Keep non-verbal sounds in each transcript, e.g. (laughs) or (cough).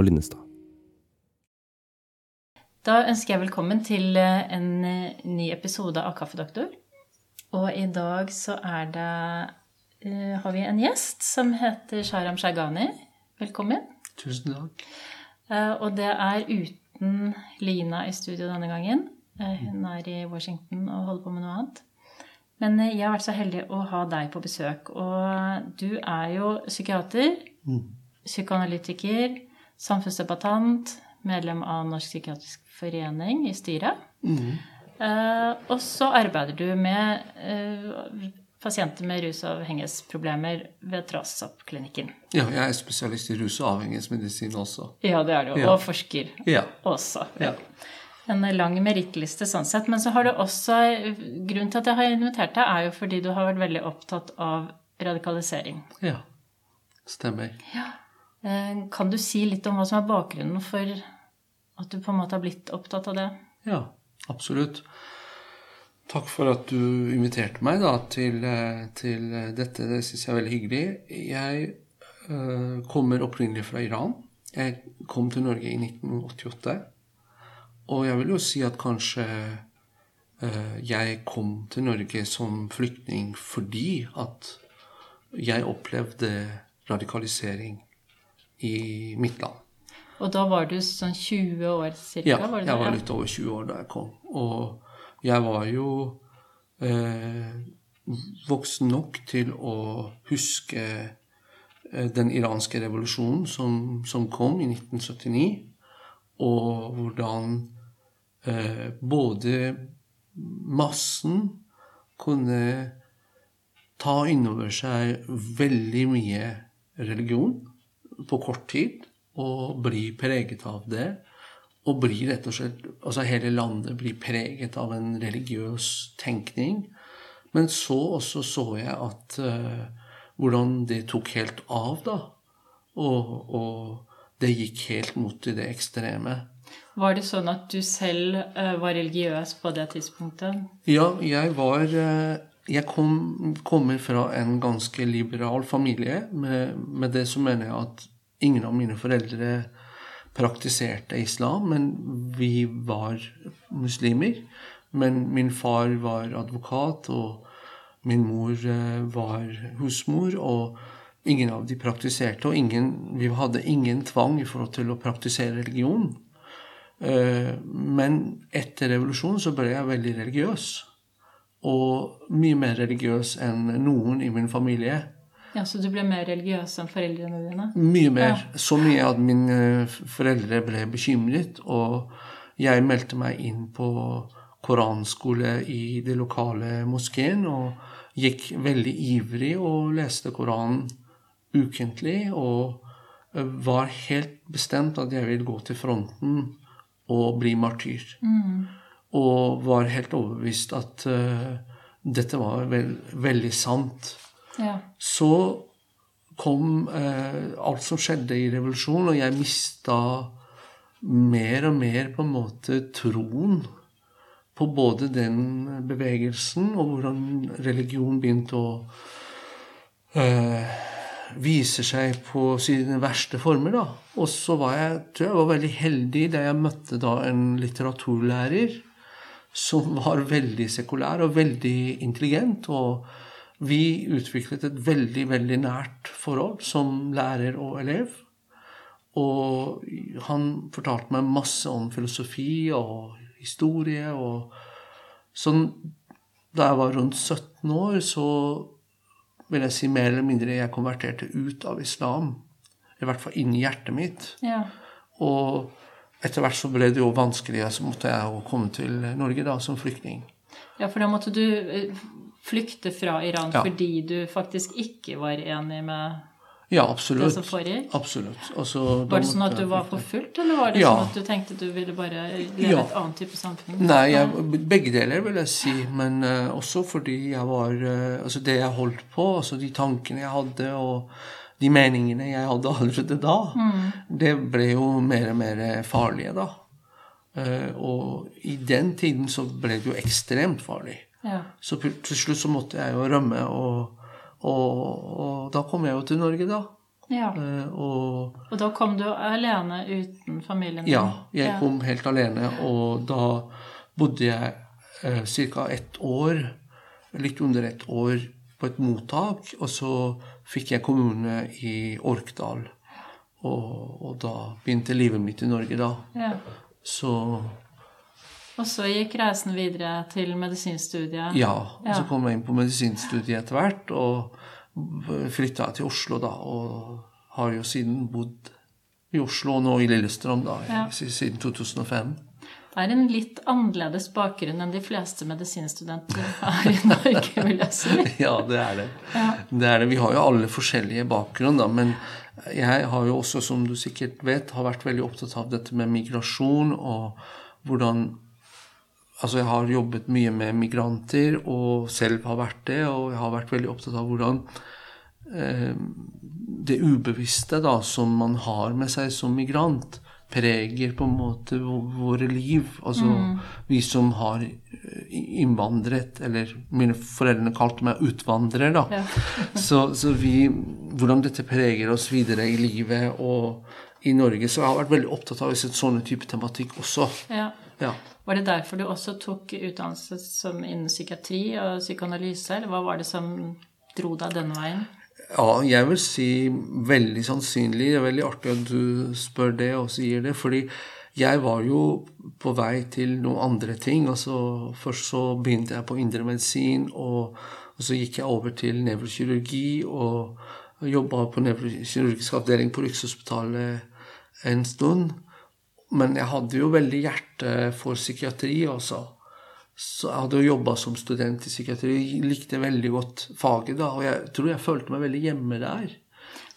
Og Linnestad. Da ønsker jeg velkommen til eh, en eh, ny episode av Kaffedoktor. Og i dag så er det eh, har vi en gjest som heter Sharam Shaghani. Velkommen. Tusen takk. Eh, og det er uten Lina i studio denne gangen. Eh, hun er i Washington og holder på med noe annet. Men jeg har vært så heldig å ha deg på besøk. Og du er jo psykiater, psykoanalytiker, samfunnsdebattant, medlem av Norsk psykiatrisk forening i styret. Eh, og så arbeider du med uh, pasienter med rus- og avhengighetsproblemer ved Trasop-klinikken. Ja, jeg er spesialist i rus- og avhengighetsmedisin også. Ja, det er du. Ja. Og forsker Ja. også. Ja. En lang merittliste sånn sett. Men så har du også Grunnen til at jeg har invitert deg, er jo fordi du har vært veldig opptatt av radikalisering. ja. Stemmer. Eh, Kan du si litt om hva som er bakgrunnen for at du på en måte har blitt opptatt av det? Ja, absolutt. Takk for at du inviterte meg da, til, eh, til dette. Det syns jeg er veldig hyggelig. Jeg øh, kommer opprinnelig fra Iran. Jeg kom til Norge i 1988. Og jeg vil jo si at kanskje øh, jeg kom til Norge som flyktning fordi at jeg opplevde radikalisering i mitt land. Og da var du sånn 20 år cirka? Ja, var det jeg var litt over 20 år da jeg kom. Og jeg var jo eh, voksen nok til å huske eh, den iranske revolusjonen som, som kom i 1979, og hvordan eh, både massen kunne ta innover seg veldig mye religion på kort tid og bli preget av det. Og bli rett og slett Altså hele landet blir preget av en religiøs tenkning. Men så også så jeg at uh, hvordan det tok helt av, da. Og, og det gikk helt mot i det ekstreme. Var det sånn at du selv uh, var religiøs på det tidspunktet? Ja, jeg var uh, Jeg kom, kommer fra en ganske liberal familie. Med, med det så mener jeg at ingen av mine foreldre praktiserte islam, men vi var muslimer. Men min far var advokat, og min mor eh, var husmor. Og ingen av de praktiserte, og ingen, vi hadde ingen tvang i forhold til å praktisere religion. Eh, Men etter revolusjonen så ble jeg veldig religiøs. Og mye mer religiøs enn noen i min familie. Ja, Så du ble mer religiøs enn foreldrene dine? Mye mer. Så mye at mine eh, foreldre ble bekymret. Og jeg meldte meg inn på koranskole i det lokale moskeen. Og gikk veldig ivrig og leste Koranen ukentlig. Og eh, var helt bestemt at jeg ville gå til fronten og bli martyr. Og var helt overbevist at uh, dette var vel, veldig sant. Ja. Så kom eh, alt som skjedde i revolusjonen, og jeg mista mer og mer på en måte troen på både den bevegelsen og hvordan religion begynte å eh, vise seg på sine verste former. da. Og så var jeg, tror jeg var veldig heldig da jeg møtte da en litteraturlærer som var veldig sekulær og veldig intelligent. Og vi utviklet et veldig, veldig nært forhold som lærer og elev. Og han fortalte meg masse om filosofi og historie. og sånn, Da jeg var rundt 17 år, så vil jeg si mer eller mindre jeg konverterte ut av islam. I hvert fall inni hjertet mitt. ja. Og etter hvert så ble det jo vanskelig, så måtte jeg jo komme til Norge da som flyktning. Ja, for da måtte du eh, flykte fra Iran Ja. fordi du faktisk ikke var enig med Ja, det absolutt. som foregikk? Absolutt. Altså, Var det sånn at du var på forfulgt, eller var det Ja. sånn at du tenkte du ville bare leve Ja. et annet type samfunn? Nei, jeg, begge deler vil jeg si. Men uh, også fordi jeg var uh, Altså det jeg holdt på, altså de tankene jeg hadde, og de meningene jeg hadde allerede da, det ble jo mer og mer farlige da. Uh, og i den tiden så ble det jo ekstremt farlig. Ja. Så til slutt så måtte jeg jo rømme, og, og, og da kom jeg jo til Norge, da. Ja. Eh, og Og da kom du alene uten familien din? ja, jeg kom helt alene, og da bodde jeg eh, ca. ett år, litt under ett år, på et mottak. Og så fikk jeg kommune i Orkdal. Og, og da begynte livet mitt i Norge, da. Ja. Så Og så gikk reisen videre til medisinstudiet? ja. Og så kom jeg inn på medisinstudiet etter hvert, og flytta til Oslo, da. Og har jo siden bodd i Oslo, og nå i Lillestrøm, da, Ja. siden 2005. Det er en litt annerledes bakgrunn enn de fleste medisinstudenter har i Norge, vil jeg si. (laughs) Ja, det er det. Ja. det er det. Vi har jo alle forskjellige bakgrunn, da, men jeg har jo også, som du sikkert vet, har vært veldig opptatt av dette med migrasjon og hvordan Altså, jeg har jobbet mye med migranter, og selv har vært det, og jeg har vært veldig opptatt av hvordan eh, det ubevisste da, som man har med seg som migrant, preger på en måte våre liv. Altså vi som har eh, innvandret, eller mine foreldre kalte meg utvandrer, da. Ja. (laughs) Så, så vi Hvordan dette preger oss videre i livet og i Norge. Så jeg har vært veldig opptatt av sånne sånn type tematikk også. Ja. Ja. Var det derfor du også tok utdannelse som innen psykiatri og psykoanalyse, eller hva var det som dro deg denne veien? Ja, jeg vil si veldig sannsynlig. Det er veldig artig at du spør det og sier det. Fordi jeg var jo på vei til noen andre ting. Altså, først så begynte jeg på indremedisin, og, og så gikk jeg over til nevrokirurgi og jobba på nevrokirurgisk avdeling på Rikshospitalet en stund. Men jeg hadde jo veldig hjerte for psykiatri også. Så jeg hadde jo jobba som student i psykiatri, likte veldig godt faget da, og jeg tror jeg følte meg veldig hjemme der.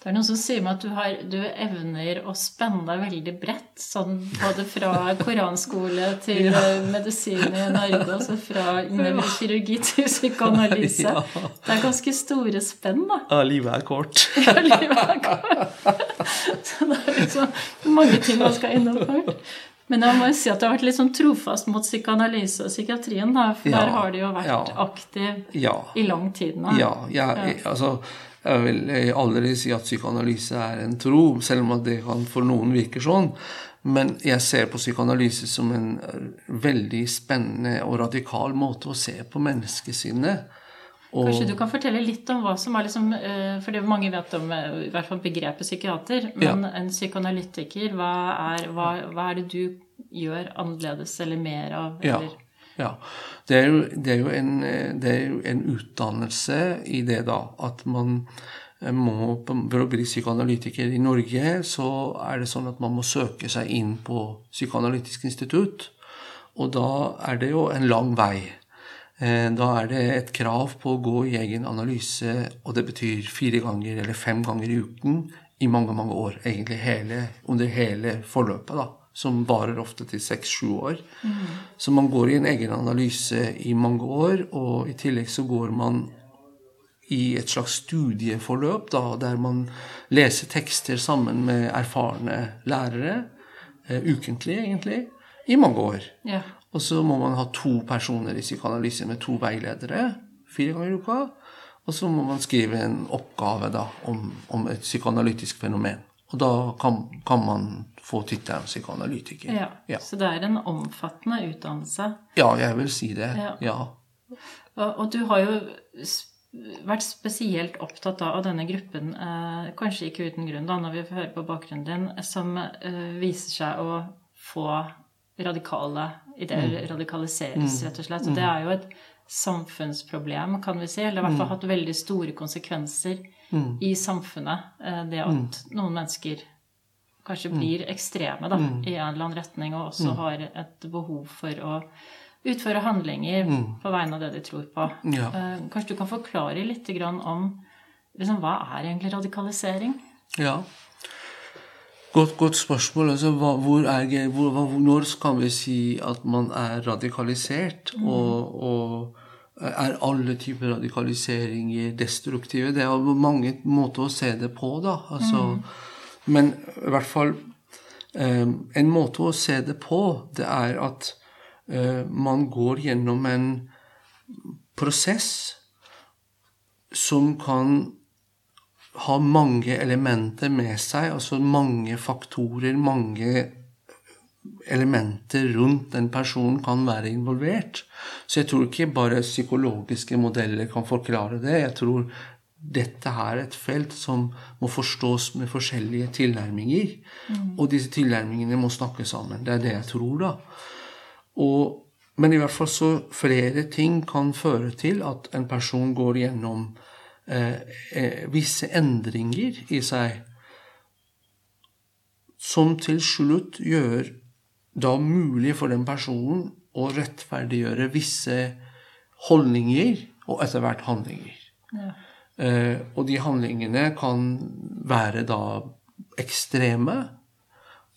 Det er noen som sier meg at du, har, du evner å spenne deg veldig bredt, sånn både fra koranskole til (laughs) ja. medisin i Norge, altså fra (laughs) nevrokirurgi til psykoanalyse. (laughs) Ja. Det er ganske store spenn, da. Ja, livet er kort. ja, livet er kort. Så det er liksom mange ting man skal innom først. Men jeg må jo si at du har vært litt sånn trofast mot psykoanalyse og psykiatrien, da, for Ja, der har du jo vært aktiv i lang tid nå. Ja, jeg, altså jeg vil aldri si at psykoanalyse er en tro, selv om at det kan for noen virke sånn. Men jeg ser på psykoanalyse som en veldig spennende og radikal måte å se på menneskesinnet. Og, Kanskje du kan fortelle litt om hva som er liksom eh, For det mange vet om eh, i hvert fall begrepet psykiater. Men en psykoanalytiker, hva er, hva, hva er det du gjør annerledes eller mer av? Eller? ja. Det er, jo, det, er jo en, eh, det er jo en utdannelse i det, da. At man eh, må For å bli psykoanalytiker i Norge, så er det sånn at man må søke seg inn på Psykoanalytisk institutt. Og da er det jo en lang vei. Eh, Da er det et krav på å gå i egen analyse, og det betyr fire ganger eller fem ganger i uken i mange, mange år. Egentlig hele, under hele forløpet, da. Som varer ofte til seks-sju år. Så man går i en egen analyse i mange år, og i tillegg så går man i et slags studieforløp, da, der man leser tekster sammen med erfarne lærere, eh, ukentlig egentlig, i mange år. Ja. Og så må man ha to personer i psykoanalyse med to veiledere fire ganger i uka. Og så må man skrive en oppgave da, om, om et psykoanalytisk fenomen. Og da kan, kan man få tittelen psykoanalytiker. Ja. Ja. Så det er en omfattende utdannelse. ja, jeg vil si det. Ja. Ja. Og, og du har jo vært spesielt opptatt av denne gruppen, eh, kanskje ikke uten grunn, da, når vi får høre på bakgrunnen din, som eh, viser seg å få radikale ideer, radikaliseres, rett og slett. Og det er jo et samfunnsproblem, kan vi si. Eller i hvert fall hatt veldig store konsekvenser i samfunnet. eh, Det at noen mennesker kanskje blir ekstreme da, i en eller annen retning, og også har et behov for å utføre handlinger på vegne av det de tror på. Ja. Eh, Kanskje du kan forklare litt om liksom, hva er egentlig radikalisering? Ja. Godt, godt spørsmål. Altså, hva, er, hvor, hva, når kan vi si at man er radikalisert? Og, og er alle typer radikaliseringer destruktive? Det er mange måter å se det på, da. Altså, Men i hvert fall eh, En måte å se det på, det er at eh, man går gjennom en prosess som kan ha mange elementer med seg, altså mange faktorer, mange elementer rundt en person kan være involvert. Så jeg tror ikke bare psykologiske modeller kan forklare det. Jeg tror dette er et felt som må forstås med forskjellige tilnærminger. Mm. Og disse tilnærmingene må snakke sammen. Det er det jeg tror, da. Og, men i hvert fall så flere ting kan føre til at en person går gjennom eh, eh, visse endringer i seg som til slutt gjør da mulig for den personen å rettferdiggjøre visse holdninger og etter hvert handlinger. Ja. Eh, og de handlingene kan være da ekstreme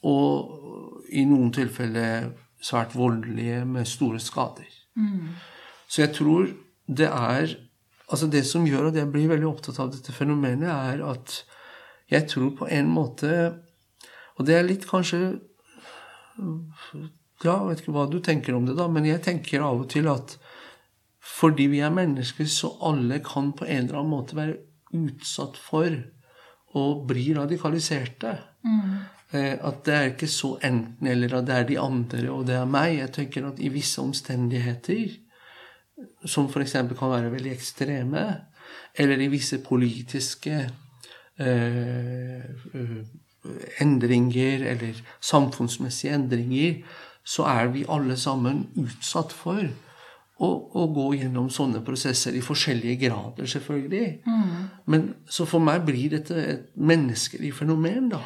og i noen tilfeller svært voldelige med store skader. Mm. Så jeg tror det er Altså det som gjør at jeg blir veldig opptatt av dette fenomenet, er at jeg tror på en måte Og det er litt kanskje ja, jeg vet ikke hva du tenker om det, da, men jeg tenker av og til at fordi vi er mennesker, så alle kan på en eller annen måte være utsatt for å bli radikaliserte. Mm. Eh, at det er ikke så enten eller at det er de andre og det er meg. Jeg tenker at i visse omstendigheter, som f.eks. kan være veldig ekstreme, eller i visse politiske eh, eh endringer eller samfunnsmessige endringer, så er vi alle sammen utsatt for å, gå gjennom sånne prosesser i forskjellige grader, selvfølgelig. Mm. Men så for meg blir dette et menneskelig fenomen, da.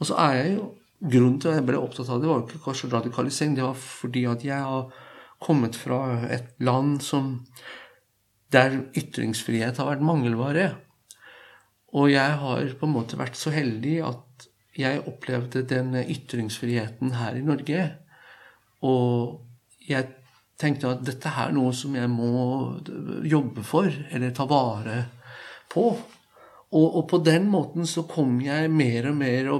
Og så er jeg jo Grunnen til at jeg ble opptatt av det, var ikke kanskje radikalisering. Det var fordi at jeg har kommet fra et land som der ytringsfrihet har vært mangelvare. Og jeg har på en måte vært så heldig at jeg opplevde den ytringsfriheten her i Norge. Og jeg tenkte at dette er noe som jeg må jobbe for, eller ta vare på. Og, og på den måten så kom jeg mer og mer å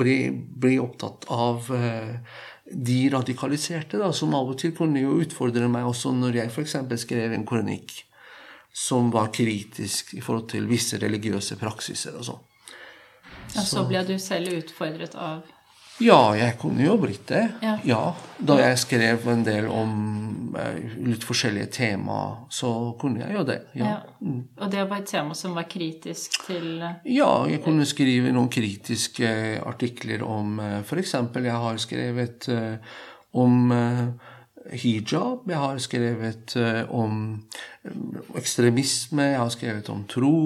bli, bli opptatt av eh, de radikaliserte, da, som av og til kunne jo utfordre meg også når jeg f.eks. skrev en kronikk som var kritisk i forhold til visse religiøse praksiser og sånn. Ja, Så ble du selv utfordret av Ja, jeg kunne jo blitt det. Ja. ja. Da jeg skrev en del om uh, litt forskjellige tema, så kunne jeg jo det. Ja. ja. Og det var et tema som var kritisk til uh, Ja, jeg kunne skrive noen kritiske artikler om eh, F.eks. jeg har skrevet om hijab, jeg har skrevet om ekstremisme, jeg har skrevet om tro.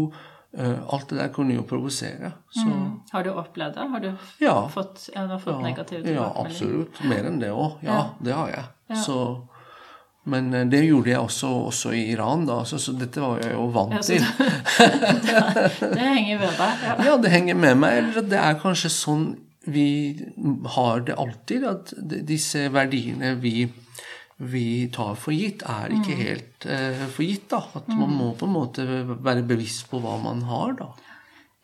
Uh, alt det der kunne jo provosere. Mm. Har du opplevd det? Har du ja. fått, ja, du fått ja, negative tilbakemeldinger? Ja, absolutt. Mer enn det òg. Ja, det har jeg. Så, men uh, det gjorde jeg også, også i Iran, da, så, så, dette var jeg jo vant til. det, (laughs) det henger med deg? Ja. det henger med meg. Eller det er kanskje sånn vi har det alltid, at disse verdiene vi vi tar for gitt, er ikke mm. helt uh, for gitt. da, At man mm. må på en måte være bevisst på hva man har. da.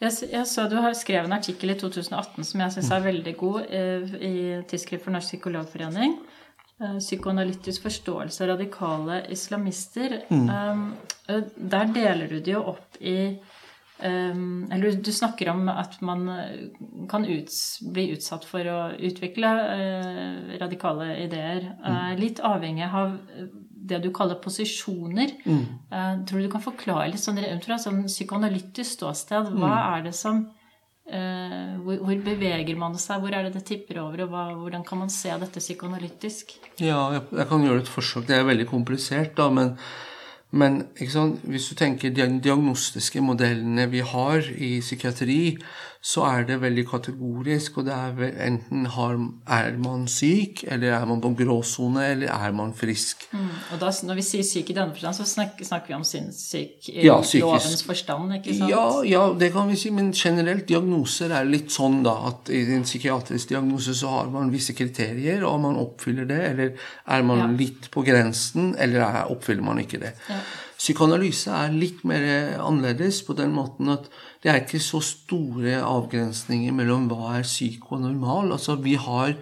Jeg, jeg så Du har skrevet en artikkel i 2018 som jeg syns er veldig god, uh, i Tidsskrift for Norsk Psykologforening. Uh, psykoanalytisk forståelse av radikale islamister. Mm. Um, der deler du det jo opp i eller du snakker om at man eh, kan ut, bli utsatt for å utvikle uh, radikale ideer. Mm. litt avhengig av det du kaller posisjoner. Mm. Tror du du kan forklare litt sånn fra sånn psykoanalytisk ståsted? Hva mm. er det som hvor, hvor, beveger man seg? Hvor er det det tipper over? Og hva, hvordan kan man se dette psykoanalytisk? Ja, jeg, jeg kan gjøre et forsøk. Det er veldig komplisert, da. men men hvis du tenker de diagnostiske modellene vi har i psykiatri, så er det veldig kategorisk. Og det er enten har, er man syk, eller er man på gråsone, eller er man frisk. Mm. Og da, når vi sier syk i denne forstand, så snakker, snakker vi om sinnssyk i ja, lovens forstand, ikke sant? Ja, ja, det kan vi si. Men generelt, diagnoser er litt sånn da, at i en psykiatrisk diagnose så har man visse kriterier, og man oppfyller det. Eller er man ja. litt på grensen, eller er, oppfyller man ikke det. Ja. Psykoanalyse er litt mer annerledes på den måten at det er ikke så store avgrensninger mellom hva er syk og normal. Altså vi har,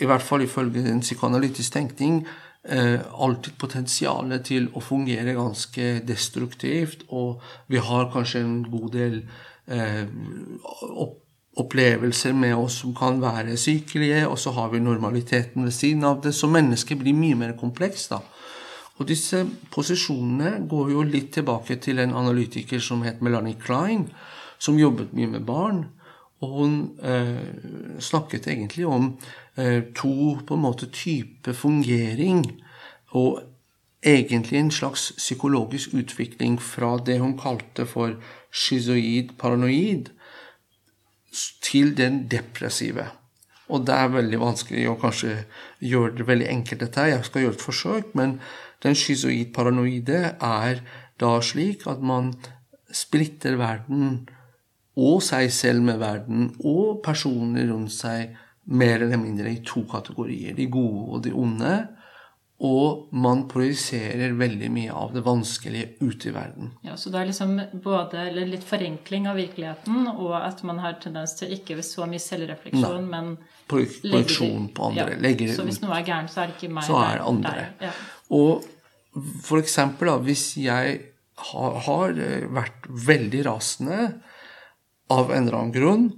i hvert fall ifølge en psykoanalytisk tenkning, eh, alltid potensialet til å fungere ganske destruktivt, og vi har kanskje en god del eh, opp, opplevelser med oss som kan være sykelige, og så har vi normaliteten ved siden av det. Så mennesket blir mye mer komplekst, da. Og disse posisjonene går jo litt tilbake til en analytiker som het Melanie Klein, som jobbet mye med barn. Og hun eh, snakket egentlig om eh, to på en måte type fungering, og egentlig en slags psykologisk utvikling fra det hun kalte for schizoid paranoid, til den depressive. Og det er veldig vanskelig å kanskje gjøre det veldig enkelt, dette her. Jeg skal gjøre et forsøk, men den schizoid paranoide er da slik at man splitter verden og seg selv med verden og personer rundt seg mer eller mindre i to kategorier. De gode og de onde. Og man projiserer veldig mye av det vanskelige ute i verden. Ja, Så det er liksom både litt forenkling av virkeligheten, og at man har tendens til ikke så mye selvrefleksjon, Nei. men Projeksjon på andre. Ja, Legger det så hvis noe er gærent, så er det ikke meg. Så er det andre. Der. Ja. Og for eksempel da, hvis jeg har, har eh, vært veldig rasende av en eller annen grunn,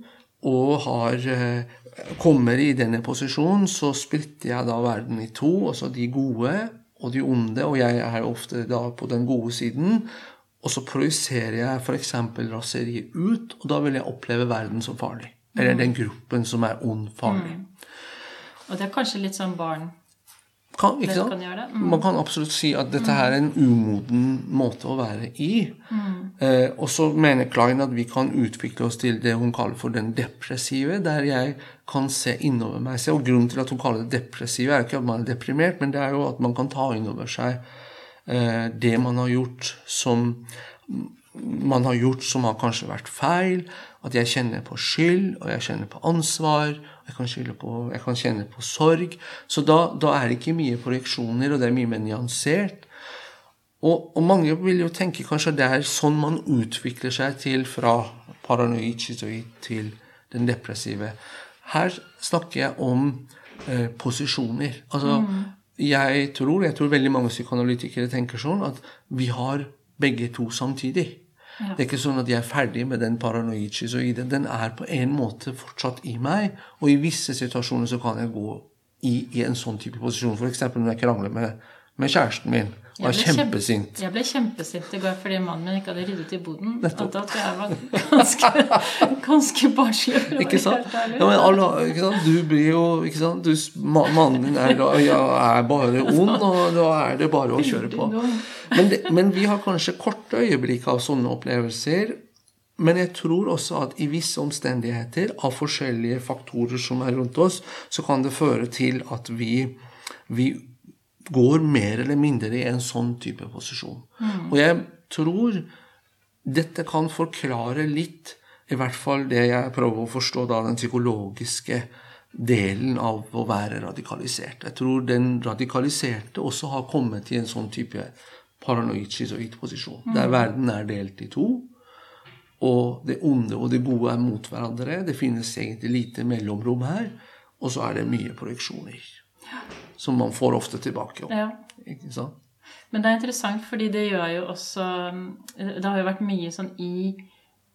og har eh, kommer i denne posisjonen, så splitter jeg da verden i to. Altså de gode og de onde, og jeg er ofte da på den gode siden. Og så projiserer jeg f.eks. raseriet ut, og da vil jeg oppleve verden som farlig. Eller den gruppen som er ond, farlig. Og det er kanskje litt sånn barn Kan, ikke sant? kan. Mm. Man kan absolutt si at dette her er en umoden måte å være i. Eh, og så mener Klein at vi kan utvikle oss til det hun kaller for den depressive, der jeg kan se innover meg selv. Og grunnen til at hun kaller det depressive, er ikke at man er deprimert, men det er jo at man kan ta innover seg eh, det man har gjort som man har gjort som har kanskje vært feil. At jeg kjenner på skyld, og jeg kjenner på ansvar. Jeg kan, på, jeg kan kjenne på sorg. Så da, da er det ikke mye projeksjoner, og det er mye mer nyansert. Og, og mange vil jo tenke kanskje det er sånn man utvikler seg til fra paranoid schizoid til den depressive. Her snakker jeg om eh, posisjoner. Altså, jeg tror, jeg tror veldig mange psykoanalytikere tenker sånn at vi har begge to samtidig. Det er ikke sånn at jeg er ferdig med den paranoid. Den er på en måte fortsatt i meg, og i visse situasjoner så kan jeg gå i, i en sånn type posisjon. F.eks. når jeg krangler med, med kjæresten min Jeg var kjempe- kjempesint. Jeg ble kjempesint i går fordi mannen min ikke hadde ryddet i boden. Nettopp. At jeg var ganske, (laughs) ganske barnslig. Ikke sant? Ja, men alle, ikke sant? Du blir jo ikke sant? Du, Mannen din er, ja, er bare (laughs) ond, og da er det bare å kjøre på. Men, det, men vi har kanskje korte øyeblikk av sånne opplevelser. Men jeg tror også at i visse omstendigheter, av forskjellige faktorer som er rundt oss, så kan det føre til at vi, vi går mer eller mindre i en sånn type posisjon. Og jeg tror dette kan forklare litt, i hvert fall det jeg prøver å forstå da, den psykologiske delen av å være radikalisert. Jeg tror den radikaliserte også har kommet i en sånn type paranoid schizoid posisjon, der verden er delt i to. Og det onde og det gode er mot hverandre. Det finnes egentlig lite mellomrom her. Og så er det mye projeksjoner. Som man får ofte tilbake. Ja. Men det er interessant, fordi det gjør jo også Det har jo vært mye sånn i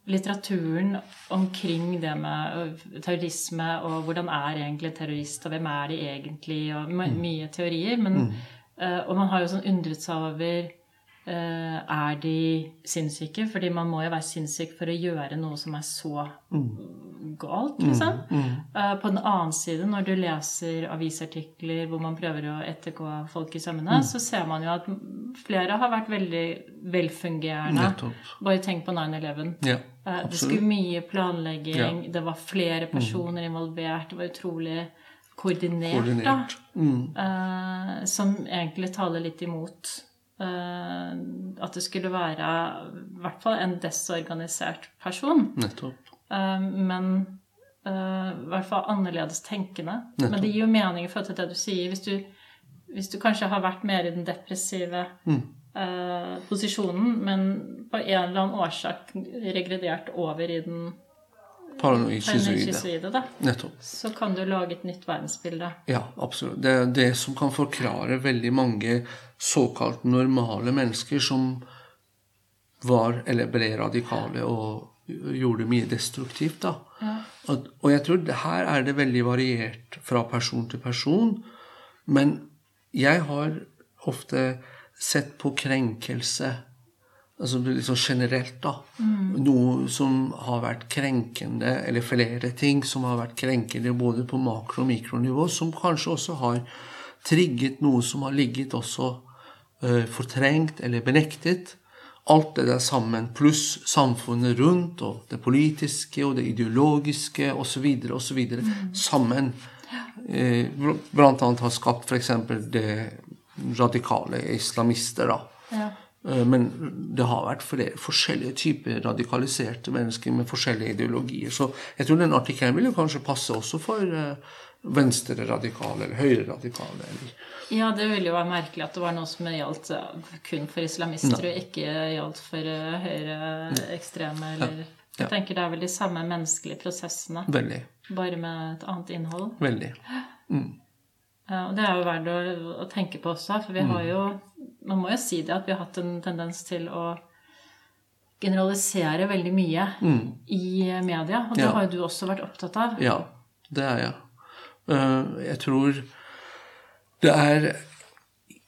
litteraturen omkring det med terrorisme og hvordan er egentlig terrorist, og hvem er de egentlig, og my- mye teorier. Men, mm. og man har jo sånn undret seg over eh, Er de sinnssyke? Fordi man må jo være sinnssyk for å gjøre noe som er så galt, liksom. Eh, på den annen side, når du leser avisartikler hvor man prøver å ettergå folk i sømmene, så ser man jo at flere har vært veldig velfungerende. Nettopp. Bare tenk på 9-11. Ja, Eh, Det skulle mye planlegging, Ja. det var flere personer involvert, det var utrolig koordinert, Koordinert. Mm. da. Eh, som egentlig taler litt imot at det skulle være i hvert fall en desorganisert person. Nettopp. Eh, men eh, i hvert fall annerledes tenkende. Men det gir jo mening i forhold til det du sier. Hvis du, hvis du kanskje har vært mer i den depressive Mm. eh, posisjonen, men på en eller annen årsak regredert over i den Paranoid Nettopp. så kan du lage et nytt verdensbilde. Ja, absolutt. Det er det som kan forklare veldig mange såkalt normale mennesker som var eller ble radikale og gjorde mye destruktivt. da. Og, og jeg tror det, her er det veldig variert fra person til person. Men jeg har ofte sett på krenkelse altså sånn generelt, da. Noe som har vært krenkende, eller flere ting som har vært krenkende både på makro- og mikronivå, som kanskje også har trigget noe som har ligget også uh, fortrengt eller benektet. Alt det der sammen, pluss samfunnet rundt, og det politiske og det ideologiske osv. osv. sammen. Eh, bl- blant annet har skapt f.eks. det radikale islamister. da. Ja. Eh, Men det har vært flere forskjellige typer radikaliserte mennesker med forskjellige ideologier. Så jeg tror den artikkelen ville kanskje passe også for eh, venstre-radikale eller høyre-radikale. eller Ja, det ville jo være merkelig at det var noe som gjaldt kun for islamister, og ikke gjaldt for eh, høyreekstreme eller Ja. Jeg tenker det er vel de samme menneskelige prosessene, Veldig. bare med et annet innhold. Veldig. Ja, og det er jo verdt å, å tenke på også, for vi har jo Man må jo si det at vi har hatt en tendens til å generalisere veldig mye i media, og det Ja. har jo du også vært opptatt av. Ja, det er jeg. Eh, Jeg tror det er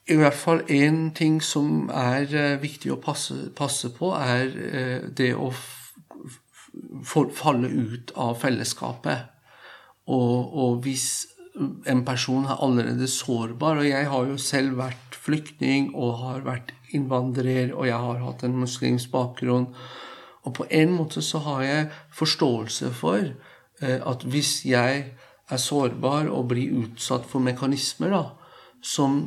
i hvert fall én ting som er eh, viktig å passe, passe på, er eh, det å falle ut av fellesskapet. Og, og hvis en person er allerede sårbar, og jeg har jo selv vært flyktning og har vært innvandrer, og jeg har hatt en muslimsk bakgrunn, og på en måte så har jeg forståelse for at hvis jeg er sårbar og blir utsatt for mekanismer da, som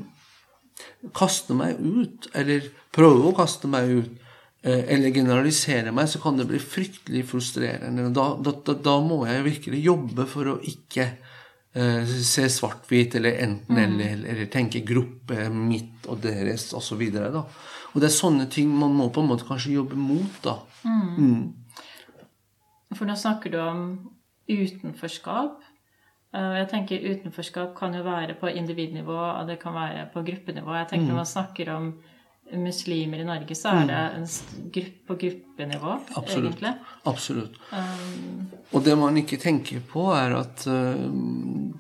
kaster meg ut, eller prøver å kaste meg ut, eh, eller generalisere meg, så kan det bli fryktelig frustrerende. Da, da, da, må jeg virkelig jobbe for å ikke eh, se svart-hvit, eller enten-eller, eller tenke gruppe, mitt og deres, osv. Og, og det er sånne ting man må på en måte kanskje jobbe mot, da. For nå snakker du om utenforskap. Eh, Jeg tenker Utenforskap kan jo være på individnivå, og det kan være på gruppenivå. Jeg tenker Mm. Når man snakker om muslimer i Norge, så er det en grupp på gruppenivå, Absolutt. egentlig. Absolutt. Um, Og det man ikke tenker på, er at uh,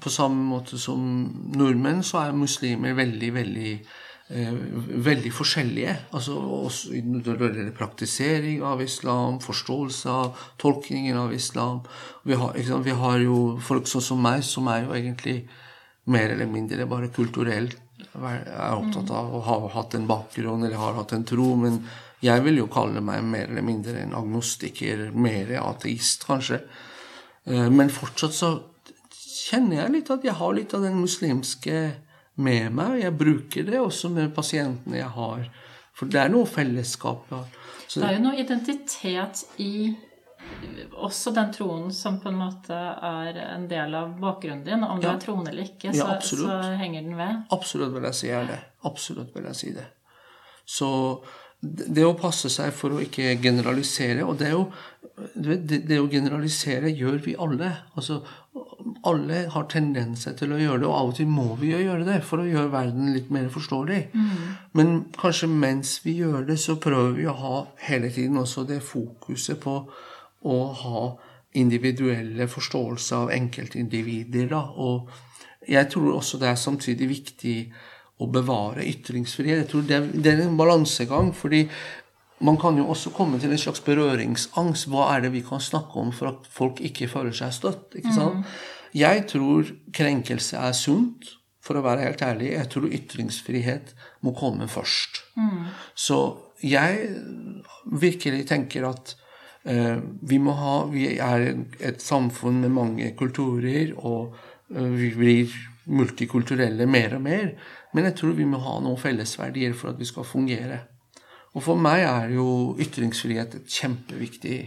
på samme måte som nordmenn, så er muslimer veldig, veldig veldig forskjellige. Altså også når det praktisering av islam, forståelse av tolkningen av islam. Vi har? Vi har jo folk sånn som meg, som er jo egentlig mer eller mindre bare kulturelt er opptatt av å ha hatt en bakgrunn eller har hatt en tro. Men jeg vil jo kalle meg mer eller mindre en agnostiker, mer ateist, kanskje. Eh, Men fortsatt så kjenner jeg litt at jeg har litt av den muslimske med meg. og Jeg bruker det også med pasientene jeg har. For det er noe fellesskap. Ja. Så, det er jo noe identitet i også den troen som på en måte er en del av bakgrunnen din. Om du er troende eller ikke, så, ja, så henger den ved. Absolutt vil jeg si er det. Absolutt vil jeg si det. Så det å passe seg for å ikke generalisere Og det jo det, det å generalisere gjør vi alle. Altså, alle har tendenser til å gjøre det, og av og til må vi jo gjøre det for å gjøre verden litt mer forståelig. Men kanskje mens vi gjør det, så prøver vi å ha hele tiden også det fokuset på å ha individuelle forståelser av enkeltindivider. Da. Og jeg tror også det er samtidig viktig å bevare ytringsfrihet. Jeg tror det det er en balansegang. fordi man kan jo også komme til en slags berøringsangst. Hva er det vi kan snakke om for at folk ikke føler seg støtt? ikke sant? Jeg tror krenkelse er sunt, for å være helt ærlig. Jeg tror ytringsfrihet må komme først. Så jeg virkelig tenker at uh, vi må ha Vi er et samfunn med mange kulturer, og uh, vi blir multikulturelle mer og mer. Men jeg tror vi må ha noen fellesverdier for at vi skal fungere. Og for meg er jo ytringsfrihet et kjempeviktig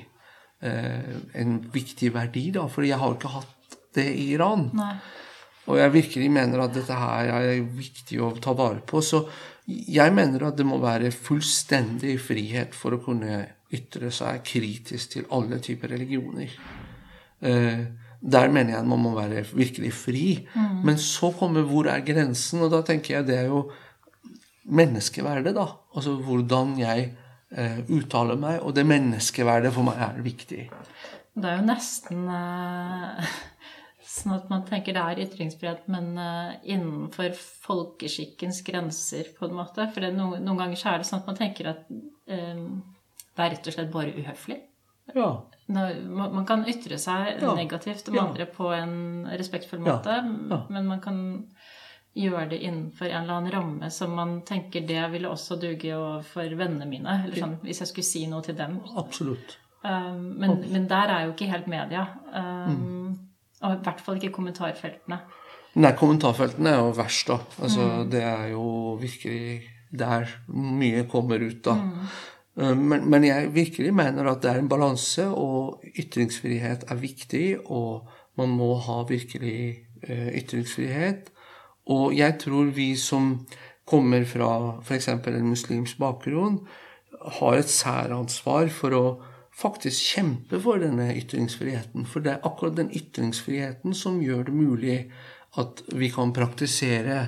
eh, en viktig verdi, da, for jeg har ikke hatt det i Iran. Nei. Og jeg virkelig mener at dette her er viktig å ta vare på. Så jeg mener at det må være fullstendig frihet for å kunne ytre seg kritisk til alle typer religioner. Eh, der mener jeg at man må være virkelig fri. Men så kommer hvor er grensen? Og da tenker jeg det er jo menneskeverdet, da. Altså hvordan jeg eh, uttaler meg. Og det menneskeverdet for meg er viktig. Det er jo nesten eh, (laughs) sånn at man tenker det er ytringsfrihet, men eh, innenfor folkeskikkens grenser, på en måte. For noen, noen ganger så er det sånn at man tenker at eh, det er rett og slett bare uhøflig. Ja. Man, kan ytre seg Ja. negativt om Ja. andre på en respektfull måte, men man kan gjøre det innenfor en eller annen ramme som man tenker det ville også duge overfor vennene mine. Eller sånn, hvis jeg skulle si noe til dem. Absolutt. Um, men, men der er jo ikke helt media. Um, Mm. Og i hvert fall ikke kommentarfeltene. Nei, kommentarfeltene er jo verst, da. Altså, Det er jo virkelig der mye kommer ut, da. Mm. Men, men jeg virkelig mener at det er en balanse, og ytringsfrihet er viktig, og man må ha virkelig eh, ytringsfrihet. Og jeg tror vi som kommer fra f.eks. en muslimsk bakgrunn, har et særansvar for å faktisk kjempe for denne ytringsfriheten. For det er akkurat den ytringsfriheten som gjør det mulig at vi kan praktisere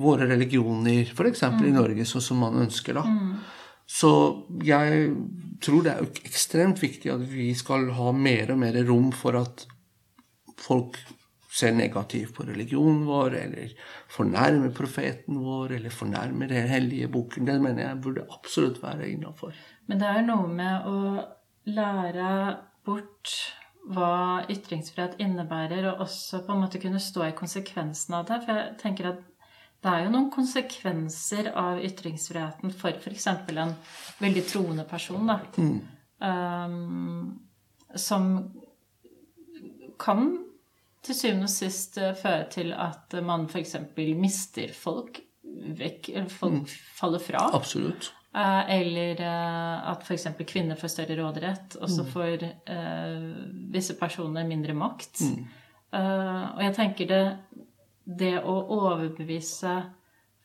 våre religioner, f.eks. i Norge, sånn som man ønsker. da. Så jeg tror det er ekstremt viktig at vi skal ha mer og mer rom for at folk ser negativt på religionen vår, eller fornærmer profeten vår, eller fornærmer den hellige boken. Det mener jeg burde absolutt være innafor. Men det er noe med å lære bort hva ytringsfrihet innebærer, og også på en måte kunne stå i konsekvensen av det. For jeg tenker at det er jo noen konsekvenser av ytringsfriheten for f.eks. en veldig troende person, da. Um, som kan til syvende og sist eh, føre til at man f.eks. mister folk vekk, eller folk faller fra. Absolutt. Eh, Eller eh, at f.eks. kvinner får større råderett, og så får eh, visse personer mindre makt. Eh, og jeg tenker det Det å overbevise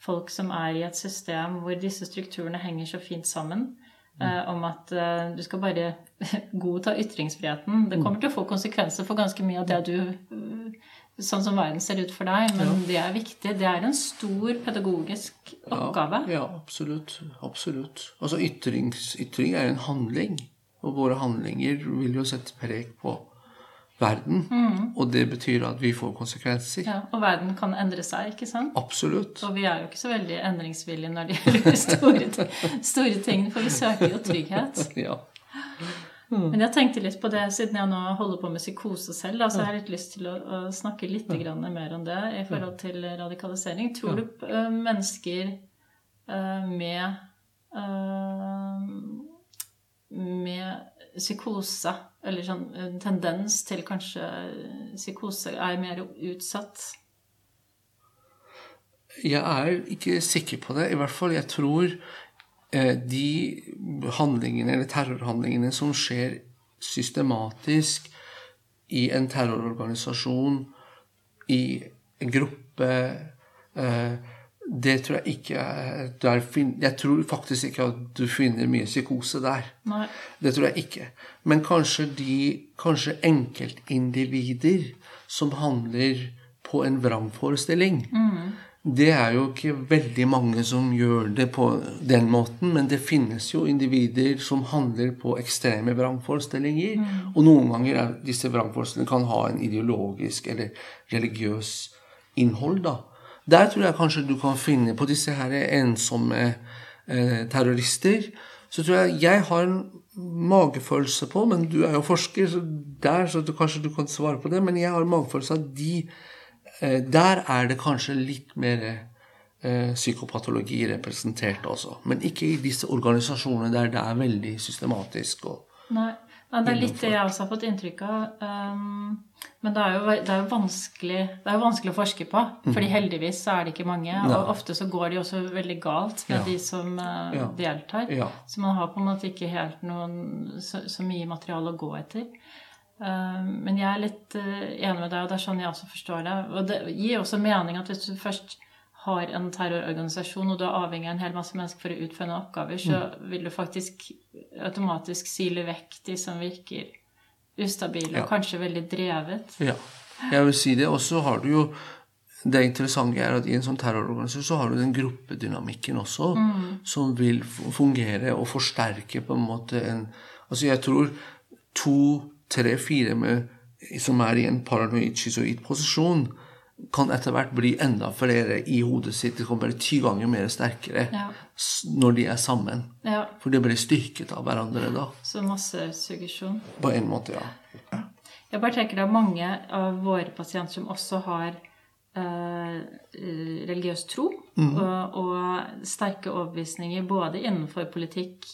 folk som er i et system hvor disse strukturene henger så fint sammen, Uh, om at uh, du skal bare (laughs) godta ytringsfriheten Det kommer til å få konsekvenser for ganske mye av det du uh, Sånn som verden ser ut for deg, men det er viktig. Det er en stor pedagogisk oppgave. Ja, ja absolutt. Absolutt. Altså ytring er en handling, og våre handlinger vil jo sette preg på verden. Og det betyr at vi får konsekvenser. Ja, og verden kan endre seg, ikke sant? Absolutt. Og vi er jo ikke så veldig endringsvillige når det gjelder (laughs) store, store ting, for vi søker jo trygghet. (laughs) Ja. Men jeg tenkte litt på det, siden jeg nå holder på med psykose selv, da, så har jeg litt lyst til å, å snakke litt grann mer om det i forhold til radikalisering. Tror du uh, mennesker uh, med uh, med psykose, eller sånn en tendens til kanskje psykose, er mer utsatt? Jeg er ikke sikker på det. I hvert fall, jeg tror de handlingene, eller terrorhandlingene som skjer systematisk i en terrororganisasjon, i en gruppe eh, Det tror jeg ikke Jeg tror faktisk ikke at du finner mye psykose der. Nei. Det tror jeg ikke. Men kanskje de Kanskje enkeltindivider som handler på en vrangforestilling. Det er jo ikke veldig mange som gjør det på den måten, men det finnes jo individer som handler på ekstreme vrangforestillinger. Og noen ganger er disse vrangforestillingene kan ha en ideologisk eller religiøs innhold. da. Der tror jeg kanskje du kan finne på disse her ensomme eh, terrorister. Så tror jeg jeg har en magefølelse på, men du er jo forsker, så der så du, kanskje du kan svare på det, men jeg har en magefølelse av de Der er det kanskje litt mer eh, psykopatologi representert også. Men ikke i disse organisasjonene der det er veldig systematisk. og Nei. Nei, det er litt det jeg også har fått inntrykk av. Um, men det er, jo, det, er jo vanskelig, det er jo vanskelig å forske på. fordi heldigvis så er det ikke mange. Og ofte så går det jo også veldig galt med Ja. de som uh, Ja. deltar. Ja. Så man har på en måte ikke helt noen så, så mye materiale å gå etter. Um, men jeg er litt uh, enig med deg, og det er sånn jeg også forstår det. Og det gir også mening at hvis du først har en terrororganisasjon, og du er avhengig av en hel masse mennesker for å utføre noen oppgaver, så vil du faktisk automatisk sile vekk de som virker ustabil og kanskje veldig drevet. Ja, jeg vil si det. Og så har du jo Det interessante er at i en sånn terrororganisasjon så har du den gruppedynamikken også, som vil fungere og forsterke på en måte en Altså, jeg tror to, tre, fire som er i en paranoid schizoid posisjon, kan etter hvert bli enda flere i hodet sitt. De kan være ti ganger mer sterkere Ja. når de er sammen. Ja, For de blir styrket av hverandre da. så masse suggesjon. På en måte, ja. Jeg bare tenker det er mange av våre pasienter som også har eh, religiøs tro og, og sterke overbevisninger både innenfor politikk,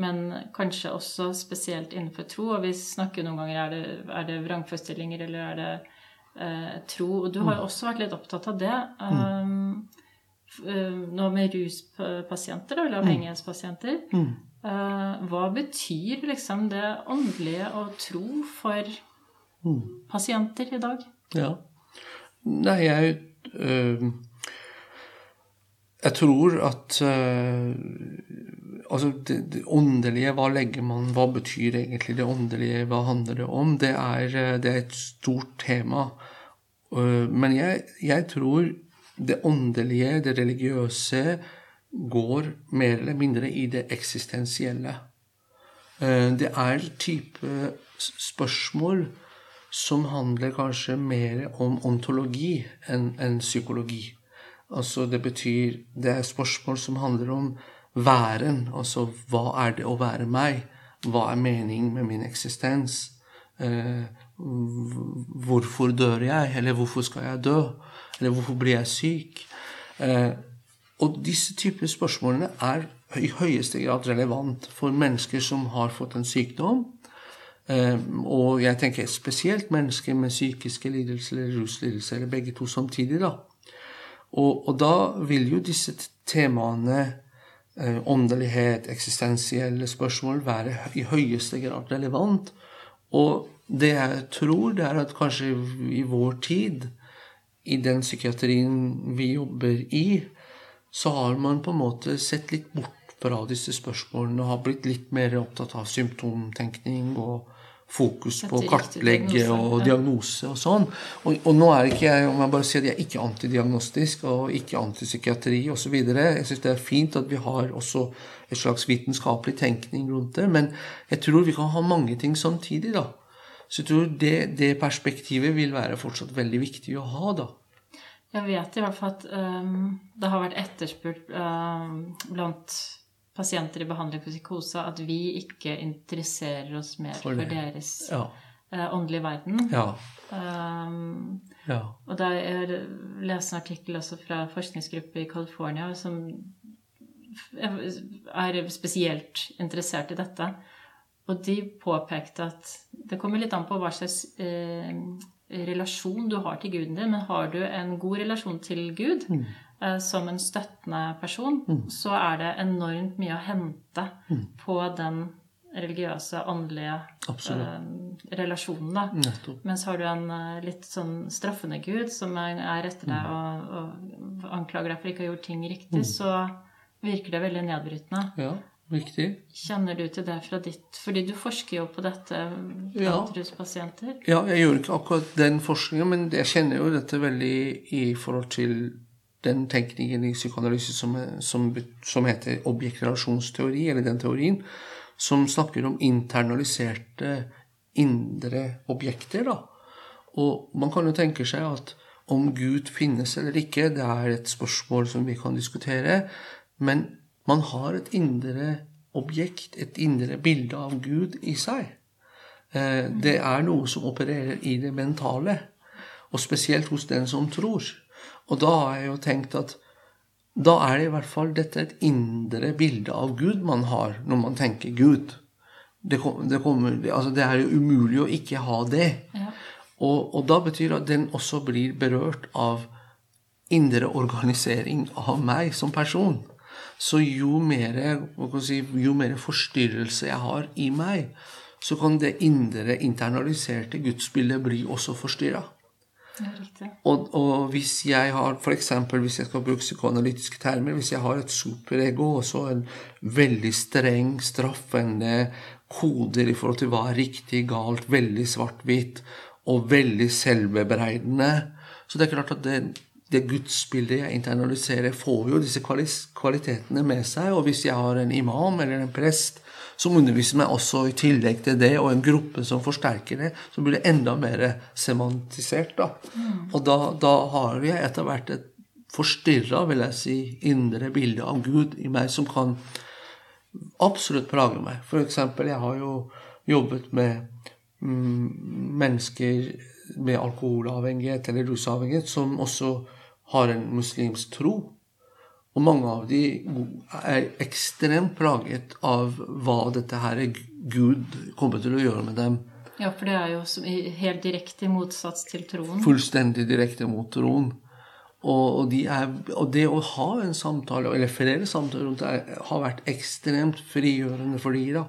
men kanskje også spesielt innenfor tro. Og vi snakker noen ganger er det, er det vrangforestillinger eller er det eh, tro. Og du har jo også vært litt opptatt av det. Um, eh, nå med ruspasienter, eller avhengighetspasienter. Eh, hva betyr liksom det åndelige og tro for pasienter i dag? Ja. Nei, jeg øh, Jeg tror at øh, Altså, det, det åndelige, hva legger man Hva betyr egentlig det åndelige? Hva handler det om? Det er, øh, det er et stort tema. Øh, men jeg, jeg tror det åndelige, det religiøse, går mer eller mindre i det eksistensielle. Eh, Det er type spørsmål som handler kanskje mer om ontologi enn enn psykologi. Altså det betyr Det er spørsmål som handler om væren. Altså hva er det å være meg? Hva er meningen med min eksistens? Eh, hvorfor dør jeg? Eller hvorfor skal jeg dø? Eller hvorfor blir jeg syk? Eh, og disse typer spørsmålene er i høyeste grad relevant for mennesker som har fått en sykdom. Eh, og jeg tenker spesielt mennesker med psykiske lidelser eller ruslidelser, eller begge to samtidig. da. Og, og da vil jo disse temaene, åndelighet, eksistensielle spørsmål, være i høyeste grad relevant. Og det jeg tror, det er at kanskje i vår tid, i den psykiatrien vi jobber i, så har man på en måte sett litt bort fra disse spørsmålene og har blitt litt mer opptatt av symptomtenkning og fokus på å kartlegge og diagnose og sånn. Og, og nå er ikke jeg om jeg bare sier at jeg er ikke antidiagnostisk og ikke antipsykiatri osv. Jeg syns det er fint at vi har også et slags vitenskapelig tenkning rundt det, men jeg tror vi kan ha mange ting samtidig, da. Så jeg tror det, det perspektivet vil være fortsatt veldig viktig å ha, da. Jeg vet i hvert fall at um, det har vært etterspurt um, blant pasienter i behandling for psykose at vi ikke interesserer oss mer For for, deres Ja. øh, åndelige verden. Ja. Um, ja. og da jeg leste en artikkel også fra forskningsgruppe i California som er spesielt interessert i dette. Og de påpekte at det kommer litt an på hva slags eh, relasjon du har til guden din. Men har du en god relasjon til Gud eh, som en støttende person, så er det enormt mye å hente på den religiøse, åndelige eh, relasjonen. da. Nettopp. Mens har du en eh, litt sånn straffende gud som er er etter deg og, og anklager deg for ikke å ha gjort ting riktig, så virker det veldig nedbrytende. Ja, Riktig. Kjenner du til det fra ditt Fordi du forsker jo på dette Ja. blant ruspasienter. Ja, jeg gjør ikke akkurat den forskningen, men jeg kjenner jo dette veldig i forhold til den tenkningen i psykoanalyse som, som, som heter objektrelasjonsteori, eller den teorien, som snakker om internaliserte indre objekter. da. Og man kan jo tenke seg at om Gud finnes eller ikke, det er et spørsmål som vi kan diskutere, men man har et indre objekt, et indre bilde av Gud i seg. Eh, Det er noe som opererer i det mentale, og spesielt hos den som tror. Og da har jeg jo tenkt at da er det i hvert fall dette et indre bilde av Gud man har når man tenker Gud. Det, det, kommer, altså det er jo umulig å ikke ha det. Ja. Og, og da betyr det at den også blir berørt av indre organisering av meg som person. Så jo mer, si, jo mer forstyrrelse jeg har i meg, så kan det indre, internaliserte gudsbildet bli også forstyrra. Og, og hvis jeg har, eksempel, hvis jeg skal bruke psykoanalytiske termer, hvis jeg har et superego og så en veldig streng, straffende, koder i forhold til hva er riktig, galt, veldig svart-hvitt og veldig selvbebreidende. Så det er klart at det, det gudsbildet jeg internaliserer, får jo disse kvalitetene med seg. Og hvis jeg har en imam eller en prest som underviser meg også i tillegg til det, og en gruppe som forsterker det, så blir det enda mer semantisert. da. Mm. Og da, da har jeg etter hvert et forstyrra, vil jeg si, indre bilde av Gud i meg som kan absolutt plage meg. For eksempel, jeg har jo jobbet med mm, mennesker med alkoholavhengighet eller rusavhengighet som også har en muslimsk tro. Og mange av de er ekstremt plaget av hva dette her er Gud kommer til å gjøre med dem. Ja, for det er jo helt direkte i motsats til troen. Fullstendig direkte mot troen. Og, de er, og, det å ha en samtale, eller flere samtaler rundt det, har vært ekstremt frigjørende for de da.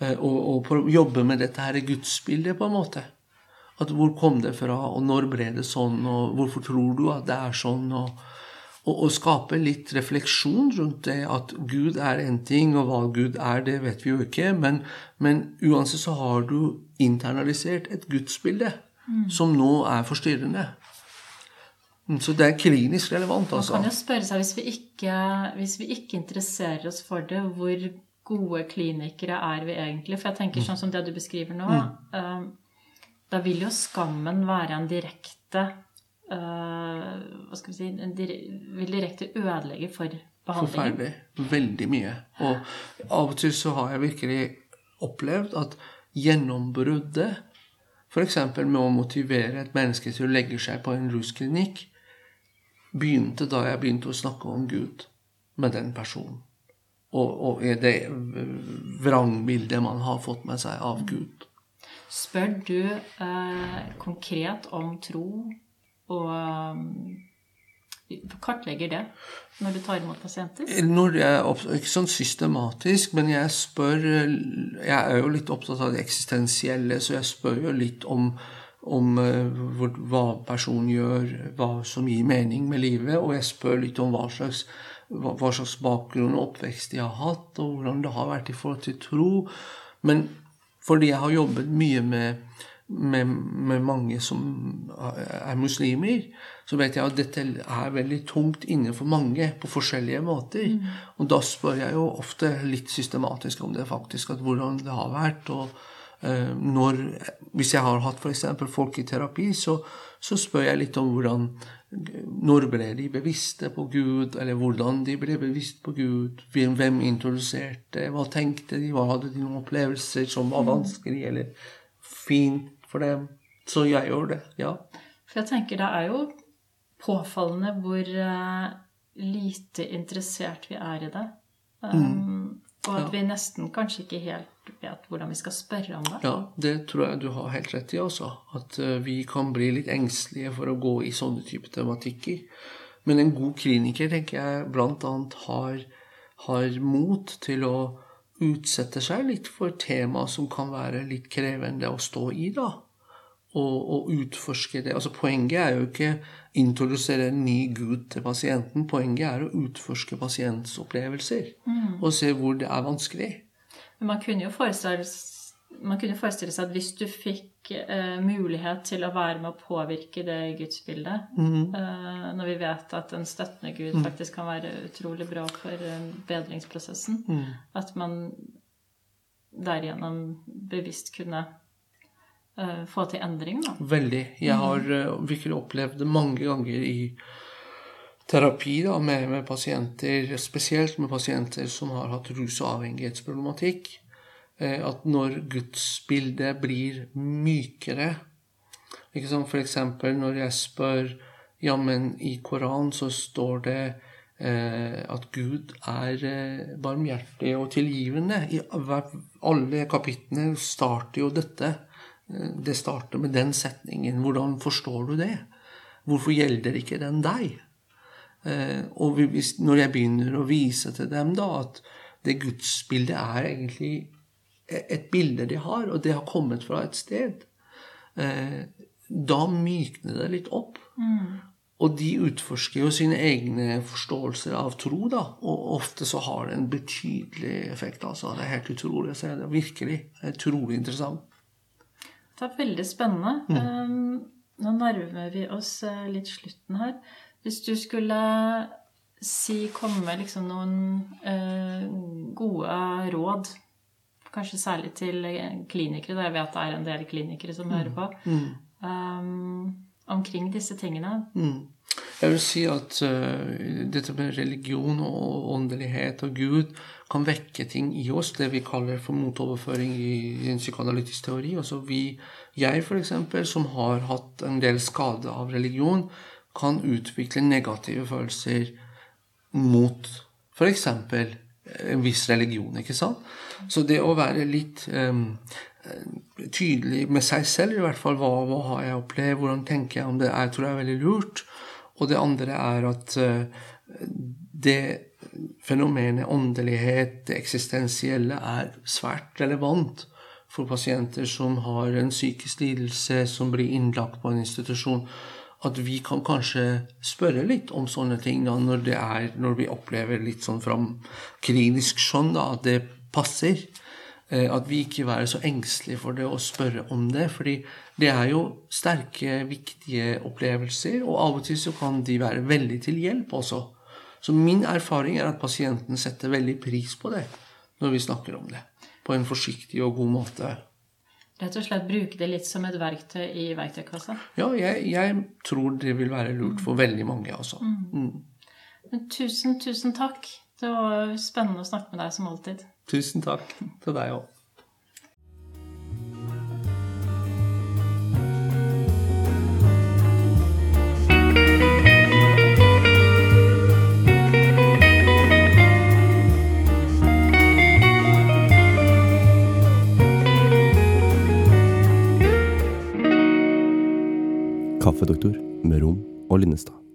Eh, og, og jobbe med dette her gudsbildet, på en måte. At Hvor kom det fra, og når ble det sånn, og hvorfor tror du at det er sånn? og, og, og skape litt refleksjon rundt det at Gud er en ting, og hva Gud er, det vet vi jo ikke. Men, men uansett så har du internalisert et gudsbilde mm. som nå er forstyrrende. Mm, så det er klinisk relevant, altså. Man kan jo spørre seg, hvis vi, ikke, hvis vi ikke interesserer oss for det, hvor gode klinikere er vi egentlig? For jeg tenker mm. sånn som det du beskriver nå, mm. uh, da vil jo skammen være en direkte Hva skal vi si en dire, Vil direkte ødelegge for behandlingen. Forferdelig. Veldig mye. Og av og til så har jeg virkelig opplevd at gjennombruddet F.eks. med å motivere et menneske til å legge seg på en rusklinikk, begynte da jeg begynte å snakke om Gud med den personen. Og, og det vrangbildet man har fått med seg av Gud. Spør du eh, konkret om tro, og eh, kartlegger det når du tar imot pasienter? Når jeg, ikke sånn systematisk, men jeg spør Jeg er jo litt opptatt av det eksistensielle, så jeg spør jo litt om om uh, hva personen gjør, hva som gir mening med livet. Og jeg spør litt om hva slags, hva slags bakgrunn og oppvekst de har hatt, og hvordan det har vært i forhold til tro. Men fordi jeg har jobbet mye med, med, med mange som er muslimer, så vet jeg at dette er veldig tungt innenfor mange på forskjellige måter. Mm. Og da spør jeg jo ofte litt systematisk om det faktisk, at hvordan det har vært. og Eh, når, hvis jeg har hatt f.eks. folk i terapi, så, så, spør jeg litt om hvordan Når ble de bevisste på Gud, eller hvordan de ble bevisst på Gud? Hvem introduserte? Hva tenkte de? Hva hadde de noen opplevelser som var mm. vanskelig eller fint for det, Så jeg gjør det, ja. For jeg tenker det er jo påfallende hvor uh, lite interessert vi er i det. Um, mm. Og at ja. vi nesten kanskje ikke helt vet hvordan vi skal spørre om det. Ja, det tror jeg du har helt rett i også. At uh, vi kan bli litt engstelige for å gå i sånne typer tematikker. Men en god kliniker tenker jeg bl.a. Har, har mot til å utsette seg litt for tema som kan være litt krevende å stå i, da. Og, og utforske det. Altså Poenget er jo ikke introdusere en ny gud til pasienten. Poenget er å utforske pasientens opplevelser mm. og se hvor det er vanskelig. Men man kunne jo forestille, man kunne forestille seg at hvis du fikk eh, mulighet til å være med å påvirke det gudsbildet, mm. eh, når vi vet at en støttende gud mm. faktisk kan være utrolig bra for eh, bedringsprosessen, mm. at man derigjennom bevisst kunne eh, få til endring. Da. Veldig. Jeg har uh, virkelig opplevd det mange ganger i terapi da, med, med, pasienter, spesielt med pasienter som har hatt rus- og avhengighetsproblematikk, at når gudsbildet blir mykere ikke sant? For eksempel når jeg spør Ja, men i Koranen så står det at Gud er barmhjertig og tilgivende. I alle kapitlene starter jo dette det starter med den setningen. Hvordan forstår du det? Hvorfor gjelder ikke den deg? Eh, og når jeg begynner å vise til dem da at det gudsbildet er egentlig et bilde de har, og det har kommet fra et sted, eh, da mykner det litt opp. Mm. Og de utforsker jo sine egne forståelser av tro, da. Og ofte så har det en betydelig effekt. altså. Det er helt utrolig å se. Det er virkelig utrolig interessant. Det er veldig spennende. Um, nå nærmer vi oss eh, litt slutten her. Hvis du skulle si, komme liksom noen uh, gode råd, kanskje særlig til klinikere, da jeg vet det er en del klinikere som hører på, um, omkring disse tingene. Jeg vil si at uh, dette med religion og åndelighet og Gud kan vekke ting i oss, det vi kaller for motoverføring i, i en psykoanalytisk teori. Altså vi, jeg f.eks., som har hatt en del skade av religion, kan utvikle negative følelser mot f.eks. en viss religion. ikke sant? Så det å være litt um, tydelig med seg selv, i hvert fall hva, hva har jeg opplevd, hvordan tenker jeg om det, jeg tror jeg er veldig lurt. Og det andre er at uh, det fenomenet åndelighet, det eksistensielle, er svært relevant for pasienter som har en psykisk lidelse, som blir innlagt på en institusjon at vi kan kanskje spørre litt om sånne ting da, når, det er, når vi opplever litt sånn fra klinisk skjønn da, at det passer. Eh, at vi ikke være så engstelige for det å spørre om det. fordi det er jo sterke, viktige opplevelser, og av og til så kan de være veldig til hjelp også. Så min erfaring er at pasienten setter veldig pris på det når vi snakker om det. På en forsiktig og god måte. Rett og slett bruke det litt som et verktøy i verktøykassa? Ja, jeg, jeg tror det vil være lurt for veldig mange, altså. Mm. Men tusen, tusen takk. Det var spennende å snakke med deg som alltid. Tusen takk til deg òg. Kaffedoktor med Rom og Linnestad.